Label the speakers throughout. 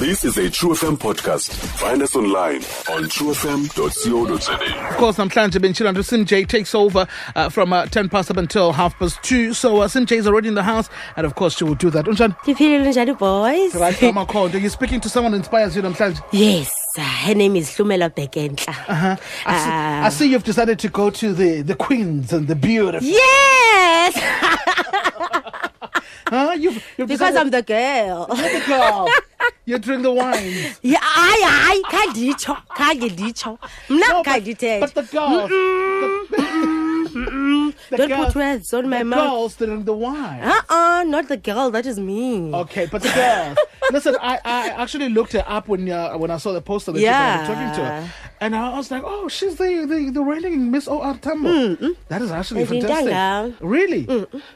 Speaker 1: This is a True FM podcast. Find us online on truefm.co.za.
Speaker 2: Of course, I'm namhlanje benchila nto Sim J takes over uh, from uh, 10 past up until half past 2. So uh, Sim J is already in the house, and of course she will do that. Unjani?
Speaker 3: ndiphilile njani boys
Speaker 2: Right, Mama Called. You're speaking to someone who inspires you namhlanje.
Speaker 3: yes uh, her name is hlumela bekentla
Speaker 2: Uh-huh. I, see,
Speaker 3: Ah.
Speaker 2: I see you've decided to go to the, the queens and the beautiful.
Speaker 3: yes
Speaker 2: Huh? You've, you've
Speaker 3: because
Speaker 2: decided-
Speaker 3: i'm the girl
Speaker 2: You're the girl. You're doing the wine.
Speaker 3: Yeah, hayi hayi khanditsho khange nditsho mna
Speaker 2: No,
Speaker 3: khange
Speaker 2: but, but the girls. the, the
Speaker 3: don't
Speaker 2: girls-
Speaker 3: put words on my
Speaker 2: the
Speaker 3: mouth
Speaker 2: girls drink the wine.
Speaker 3: uh-uh not the girl that is me
Speaker 2: Okay, but the girls. Listen, I, I actually looked her up when uh, when I saw the poster that you were talking to her,
Speaker 3: Yeah.
Speaker 2: And I was like, oh, she's the the, the reigning Miss OR Tambo. That is actually fantastic.
Speaker 3: Ndiyintanga.
Speaker 2: Really,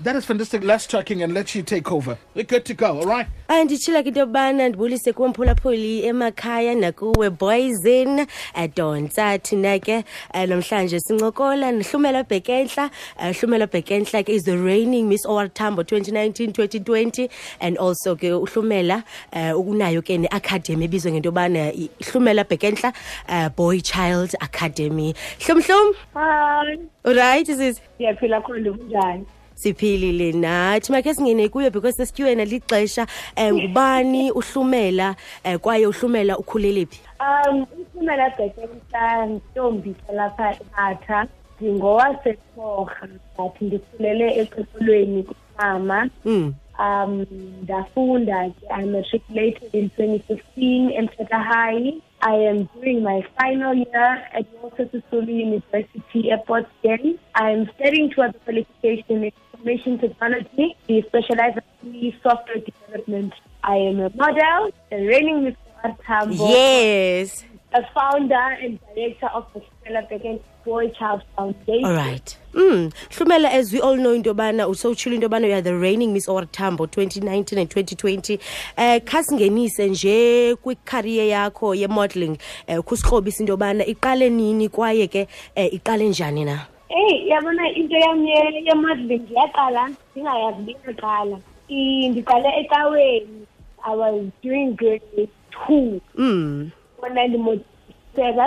Speaker 2: that is fantastic. Let's talking and let you take over. We're good to go. All right.
Speaker 3: Ah, nditshila ke into yobana ndibulise kumphulaphuli emakhaya nakuwe boysin donsa thina ke eh, namhlanje sincokola nehlumela bhekentla Eh, hlumela bhekentla ke is the reigning miss or tambo 2019-2020 and also ke uhlumela eh, ukunayo ke ne-academy ebizwe ngento yobana hlumela bhekentla eh, boy child academy. Hlumhlum
Speaker 4: Hi.
Speaker 3: right sis
Speaker 4: Siyaphila khona kunjani?
Speaker 3: siphilile nathi. Makhe singene kuyo because sesityiwe nalixesha um ngubani uhlumela? Um kwaye uhlumela ukhulele phi?
Speaker 4: Um uphumela bhekenhla ntombi lapha ematha. Ndingowasetorha ngathi ndikhulele eqeqelweni kumama.
Speaker 3: Mm.
Speaker 4: Um ndafunda i matriculated in 2015 emthetha high i am doing my final year at walter university airport Scan. i am studying towards the qualification in information technology. We specialize in software development. I am a model a reigning miss Tambo,
Speaker 3: yes
Speaker 4: a founder and director of the Stella Beckett Boy Child Foundation.
Speaker 3: all right mm. hlumela as we all know into yobana usowutshilo into yobana you are the reigning miss or tambo 2019 and 2020 um kha singenise nje kwikhariye yakho ye-modeling um khusikrobisa into yobana iqale nini kwaye ke um iqale njani na
Speaker 4: Hey, yabona into yami ye- ye-modeling ndiyaqala ndingayazi bingaqala. I- Ndiqale ecaweni. I was doing grade two.
Speaker 3: mm.
Speaker 4: Kona ndimodiseka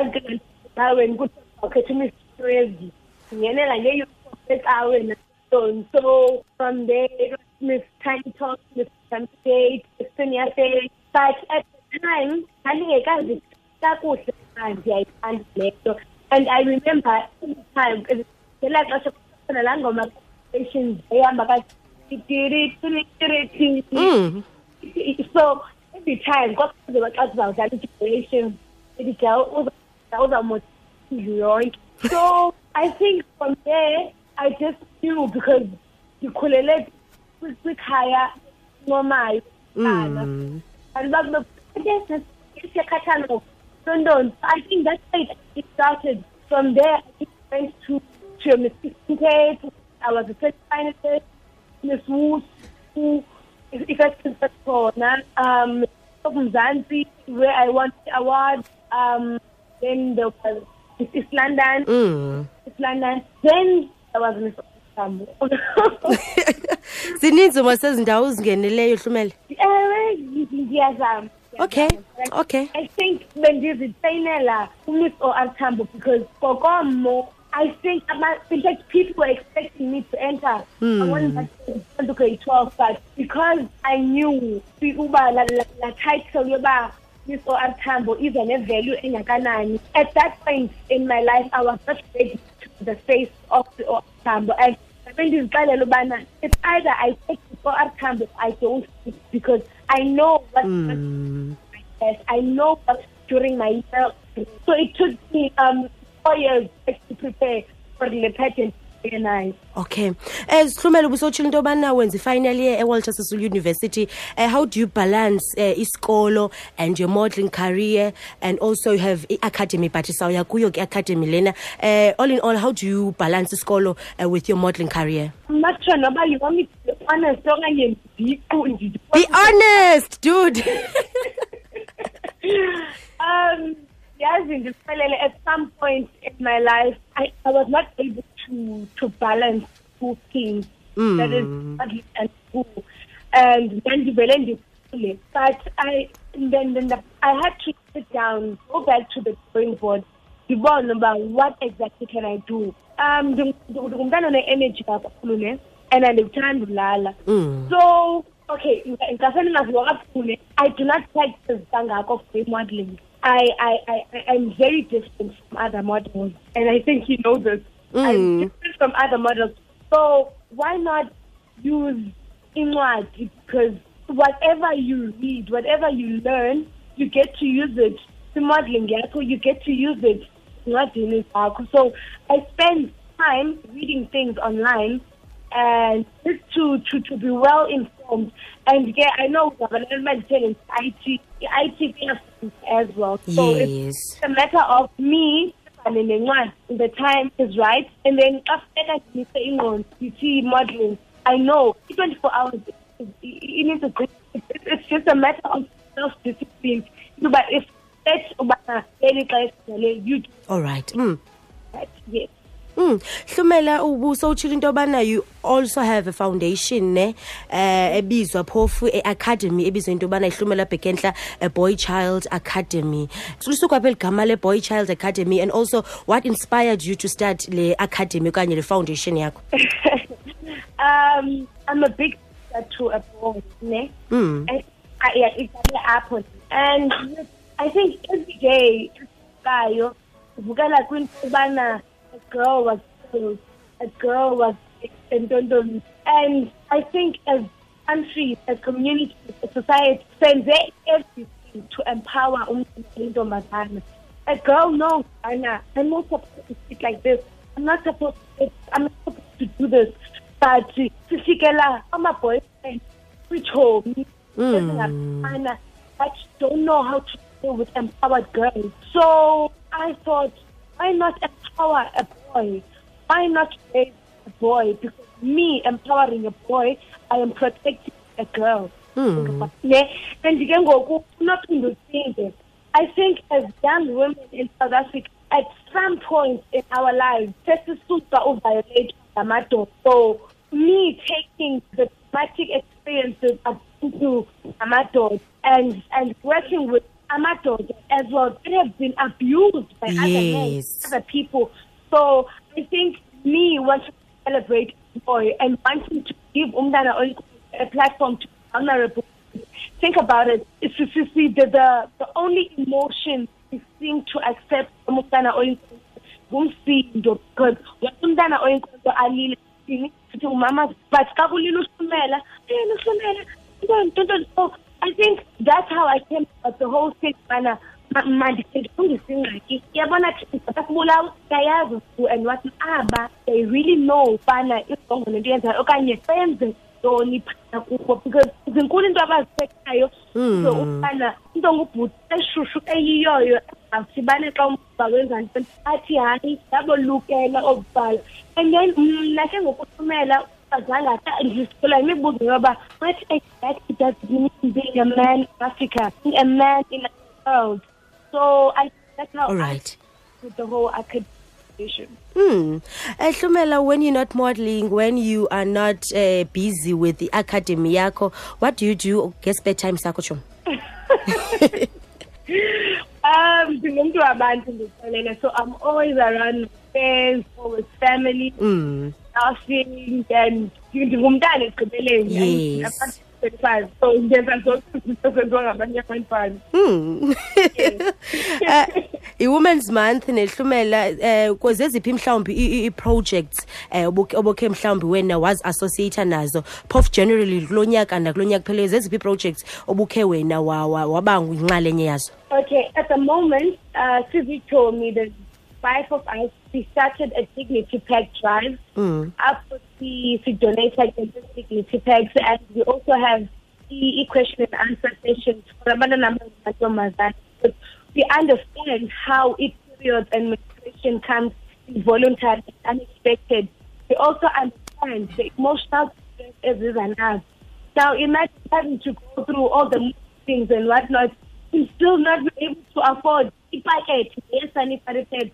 Speaker 4: ecaweni kuthi bakhetha imisebenzi. Ngingenela nge-uniform ecaweni. So, so from there, it was Miss Tiny Talk, Miss Date, Miss Senior Day. But at the time, ndandingekazi kakuhle uba ndiyayithanda le nto. And I remember every time, ngelaa xesha kukhona laa ngoma stations ehamba kathi
Speaker 3: Mm.
Speaker 4: so every time kwakuzoba xa sizawudlala i-generations ndidla uzawumotiza indlu yonke so i think from there i just knew because ndikhulele kwi- kwikhaya ncomayo qala mm. and bakuyakhathala ngoLondon i think that's how it started. From there i went to to Miss Kate. i was a first finalist Miss who effective khona um of Mzansi where I won the award um then there was East London.
Speaker 3: Mm.
Speaker 4: East London. Then there was Miss
Speaker 3: zininzi uma sezindawo uzingeneleyo hlumela?
Speaker 4: Ewe ngiyazama
Speaker 3: okay okay.
Speaker 4: I think bendizitrayinela umiss or Tambo because kokomo I think about, in fact people were expecting me to enter. I wanted to grade 12 but because I knew uba la, la, la title yoba Miss or Tambo is a value engakanani at that point in my life I was not ready to the face of the or Tambo and bendizixelela ubana it's either I take the or Tambo I don't because I know what Yes, I know what during my year. So it took me um four years to prepare for the pageant.
Speaker 3: Okay. Um sihlumela ubusotshile into yobana wenza i-final year ewalter university. Uh, how do you balance uh, isikolo and your modeling career? And also you have i-academy but sawuya kuyo ke academy lena. Uh, all in all how do you balance isikolo uh, with your modeling career?
Speaker 4: I'm not sure nobody you want me to be honest. Okanye ndiqu
Speaker 3: be honest dude.
Speaker 4: Um yazi ndiphelele at some point in my life I, I was not able to to balance two things that is study and school and then ndivele ndi- kakhulu. But I then then the, I had to sit down, go back to the drawing board, ndibone uba what exactly can I do. Um nding- nding- ndingumntana one-energy kakhulu ne and andikuthanda ulala. So okay, ngase ndingaziwa kakhulu I do not practice kangako for modeling. I, I, I, I- I'm very different from other models, and I think you know this. I'm mm. different from other models. So why not use incwadi? Because whatever you read, whatever you learn, you get to use it. The modeling you get to use it. So I spend time reading things online and just to, to, to be well informed. And yeah, I know government in IT, IT as well. So it's a matter of me and then one the time is right and then after ngise you ngithi modeling i know 24 hours it, it good it's, just a matter of self discipline but if ubana leli xesha you do
Speaker 3: All right. Mm.
Speaker 4: yes
Speaker 3: Mm. Hlumela ubuso ubusowutshila into yobana you also have a foundation ne? Eh ebizwa phofu e-academy ebizwa into yobana ihlumela bhekentla a boy child academy. Lisuka phela igama le boy child academy and also what inspired you to start le academy okanye le foundation yakho?
Speaker 4: Um i'm a big to a boy ne?
Speaker 3: Mm.
Speaker 4: I, I, yeah, it's an apple and i think every day kayo vukela kwinto yobana girl was killed a girl was in entondoni and i think as countries as communities as society senze everything to empower oyintombazana a girl knows Anna, i'm not supposed to speak like this. I'm not supposed to i'm not supposed to do this. But sifikela ama-boyfriend kwitshomi hmm. ezingafana that don't know how to deal with empowered girls. So i thought why not empower a boy. Why not raise a boy because me empowering a boy i am protecting a girl. Hmm. Ne and ngoku unophinde ucinge i think as young women in south africa at some point in our lives sesisuka uviolate ngamadoda so me taking the traumatic experiences been amadoda and and working with amadoda as well they have been abused by other men other people so i think me wanting to celebrate boy and wanting to give Oyinkosi a platform to vulnerable think about it. It's, it's, it's the, the the only emotion we seem to accept from ngumsindo because but i think that's how i came about the whole thing mandikhe ndifundise ingxaki yabona sakubulawa siyayazi who and what aba they really know ubana irongo lento yenzayo okanye benze ntoni phana kubo because zinkulu into abazithethayo. So hmm. ubana into ngubhuti eshushu eyiyoyo asibane xa umba wenza athi hayi yabolukela okubhala and then mna ke ngokuthumela azange ndizicela imibuzo yoba what exactly does it mean being a man in africa being a man in the world so i that's how
Speaker 3: All
Speaker 4: I
Speaker 3: right.
Speaker 4: with the whole accreditation
Speaker 3: Hmm. Eh, Hlumela, when you're not modeling, when you are not uh, busy with the academy what do you do? Guess bedtime sakho
Speaker 4: um ndingumntu wabantu ndixelele so i'm always around friends or with family
Speaker 3: Mm.
Speaker 4: laughing and ndingumntana ekugqibeleni
Speaker 3: Yes.
Speaker 4: bengisazi so ngenza zonke izinto zenziwa ngabanye abantwana.
Speaker 3: Um i-women's month nehlumela um kwezeziphi mhlawumbi ii-projects um uh, obokhe mhlawumbi wena wazi-associata nazo? Phof generally kulo nyaka nakulo nyaka pheleyo zeziphi ii-projects obukhe wena waba yinxalenye yazo?
Speaker 4: Okay at the moment uh sizitshomi there's five of us started a dignity pack drive.
Speaker 3: Mm.
Speaker 4: After we, we donated the dignity packs, and we also have the question and answer sessions for another number of Mazan. But we understand how each period and menstruation comes involuntary and unexpected. We also understand the emotional stress as is an. Now imagine having to go through all the things and whatnot and still not be able to afford ipacket yes sanitated.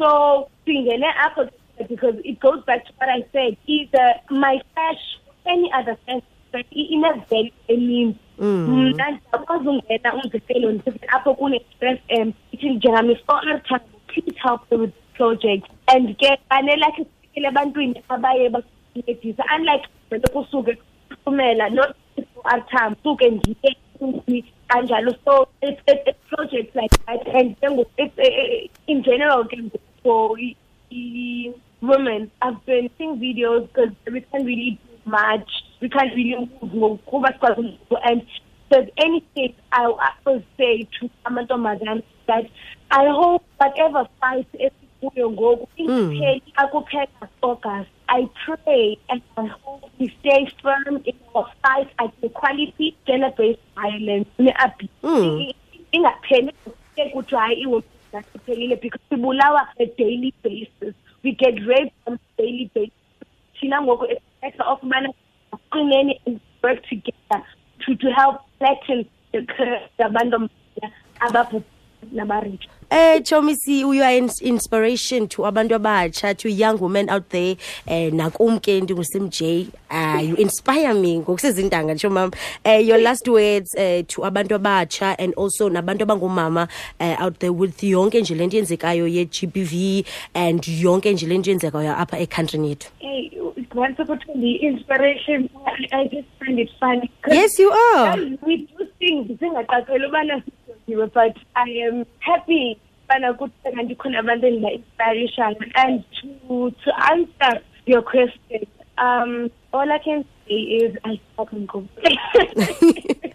Speaker 4: So singene because it goes back to what I said. Either my cash any other sense but it in a very means mna ndiyakwazi ungena umzekelo apho kune-stress um ithi time please help me with this project. And ke banelakhe sifikele ebantwini abaye unlike vele kusuke kuhlumela not artam suke ndiye kuthi kanjalo. So it's, it's, it's projects like that and ke ngoku it's uh, in general ke ngoku for i- women i've been seeing videos because we can't really do much we can't really move ngokuba sikwazi ukwenza. and there's anything I, I would say to amantombazane that I hope whatever fight esikuyo ngoku akuphela August. I pray and I hope we stay firm in our fight against equality, gender-based violence, ne-abuse.
Speaker 3: Mm.
Speaker 4: Ingapheli ke kuthi hayi iwomen zasiphelile because sibulawa a daily basis. We get raped on a daily basis. thina ngoku off ubana qineni and work together to, to help flatten the curve yabantu ababhubha nabarich
Speaker 3: Eh Chomisi you are an inspiration to abantu abatsha to young women out there eh nakum ke ndingusim J. Uh, you inspire me ngokusezintanga ngisho mama. Eh your last words eh to abantu abatsha and also nabantu abangomama eh, out there with yonke nje lento yenzekayo ye GBV and yonke nje lento yenzekayo apha ecountryn yethu.
Speaker 4: Hey once upon the inspiration I, just find it funny
Speaker 3: Yes you are.
Speaker 4: We do things ubana but i am happy ubana kuthena ndikhona abantu endiba-inspiration and to, to answer your question um all i can say is i fucking go.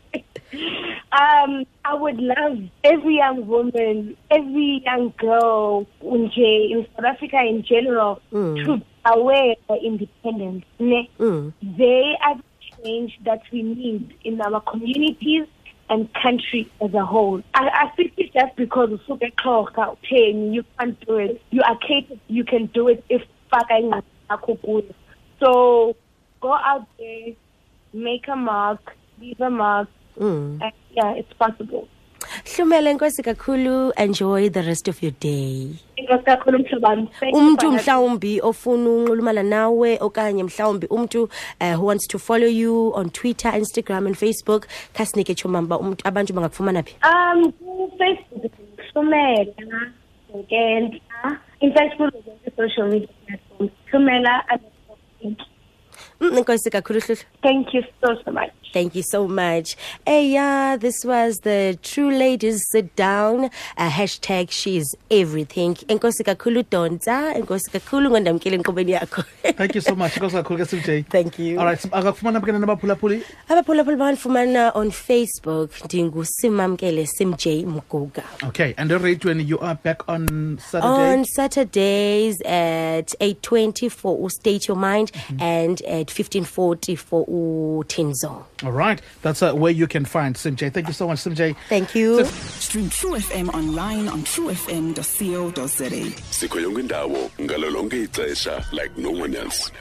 Speaker 4: Um i would love every young woman every young girl nje in south africa in general to be aware of independence?
Speaker 3: Mm.
Speaker 4: they are the change that we need in our communities and country as a whole. I, I think it's just because usuke xhoka utheni you can't do it. You are capable, you can do it if faka ingqondo yakho kuyo. So go out there, make a mark, leave a mark,
Speaker 3: mm.
Speaker 4: and yeah, it's possible.
Speaker 3: Hlumele nkosi kakhulu enjoy the rest of your day
Speaker 4: Inkosi kakhulu
Speaker 3: umuntu mhlawumbi ofuna unxulumana nawe okanye mhlawumbi umuntu uh, who wants to follow you on Twitter, Instagram and Facebook kasinike chomamba umuntu abantu bangakufumana phi
Speaker 4: Um, Facebook, Sumela, Ngenta. In fact, social media platforms.
Speaker 3: Mm, kakhulu Hluhlu.
Speaker 4: thank you so, so much.
Speaker 3: Thank you so much. Hey, yeah, this was the True Ladies Sit Down. Uh, hashtag she's everything. Enkosi kakhulu Donza. Enkosi kakhulu ngondamkele enkqubeni yakho.
Speaker 2: thank you so much inkosi kakhulu ke sim j
Speaker 3: Thank you.
Speaker 2: all right akakufumana ke nabaphulaphuli
Speaker 3: abaphulaphula banifumana on facebook ndingusimamkele sim j mguga
Speaker 2: okay and eradioeni you are back on saturday
Speaker 3: on saturdays at 8.20 for state your mind and at 15.40 for u tinzo
Speaker 2: all right. That's uh, where you can find sim j. Thank you so much sim j.
Speaker 3: Thank you.
Speaker 5: Stream True FM online on truefm.co.za.
Speaker 1: sikho yonke indawo ngalo ixesha like no one else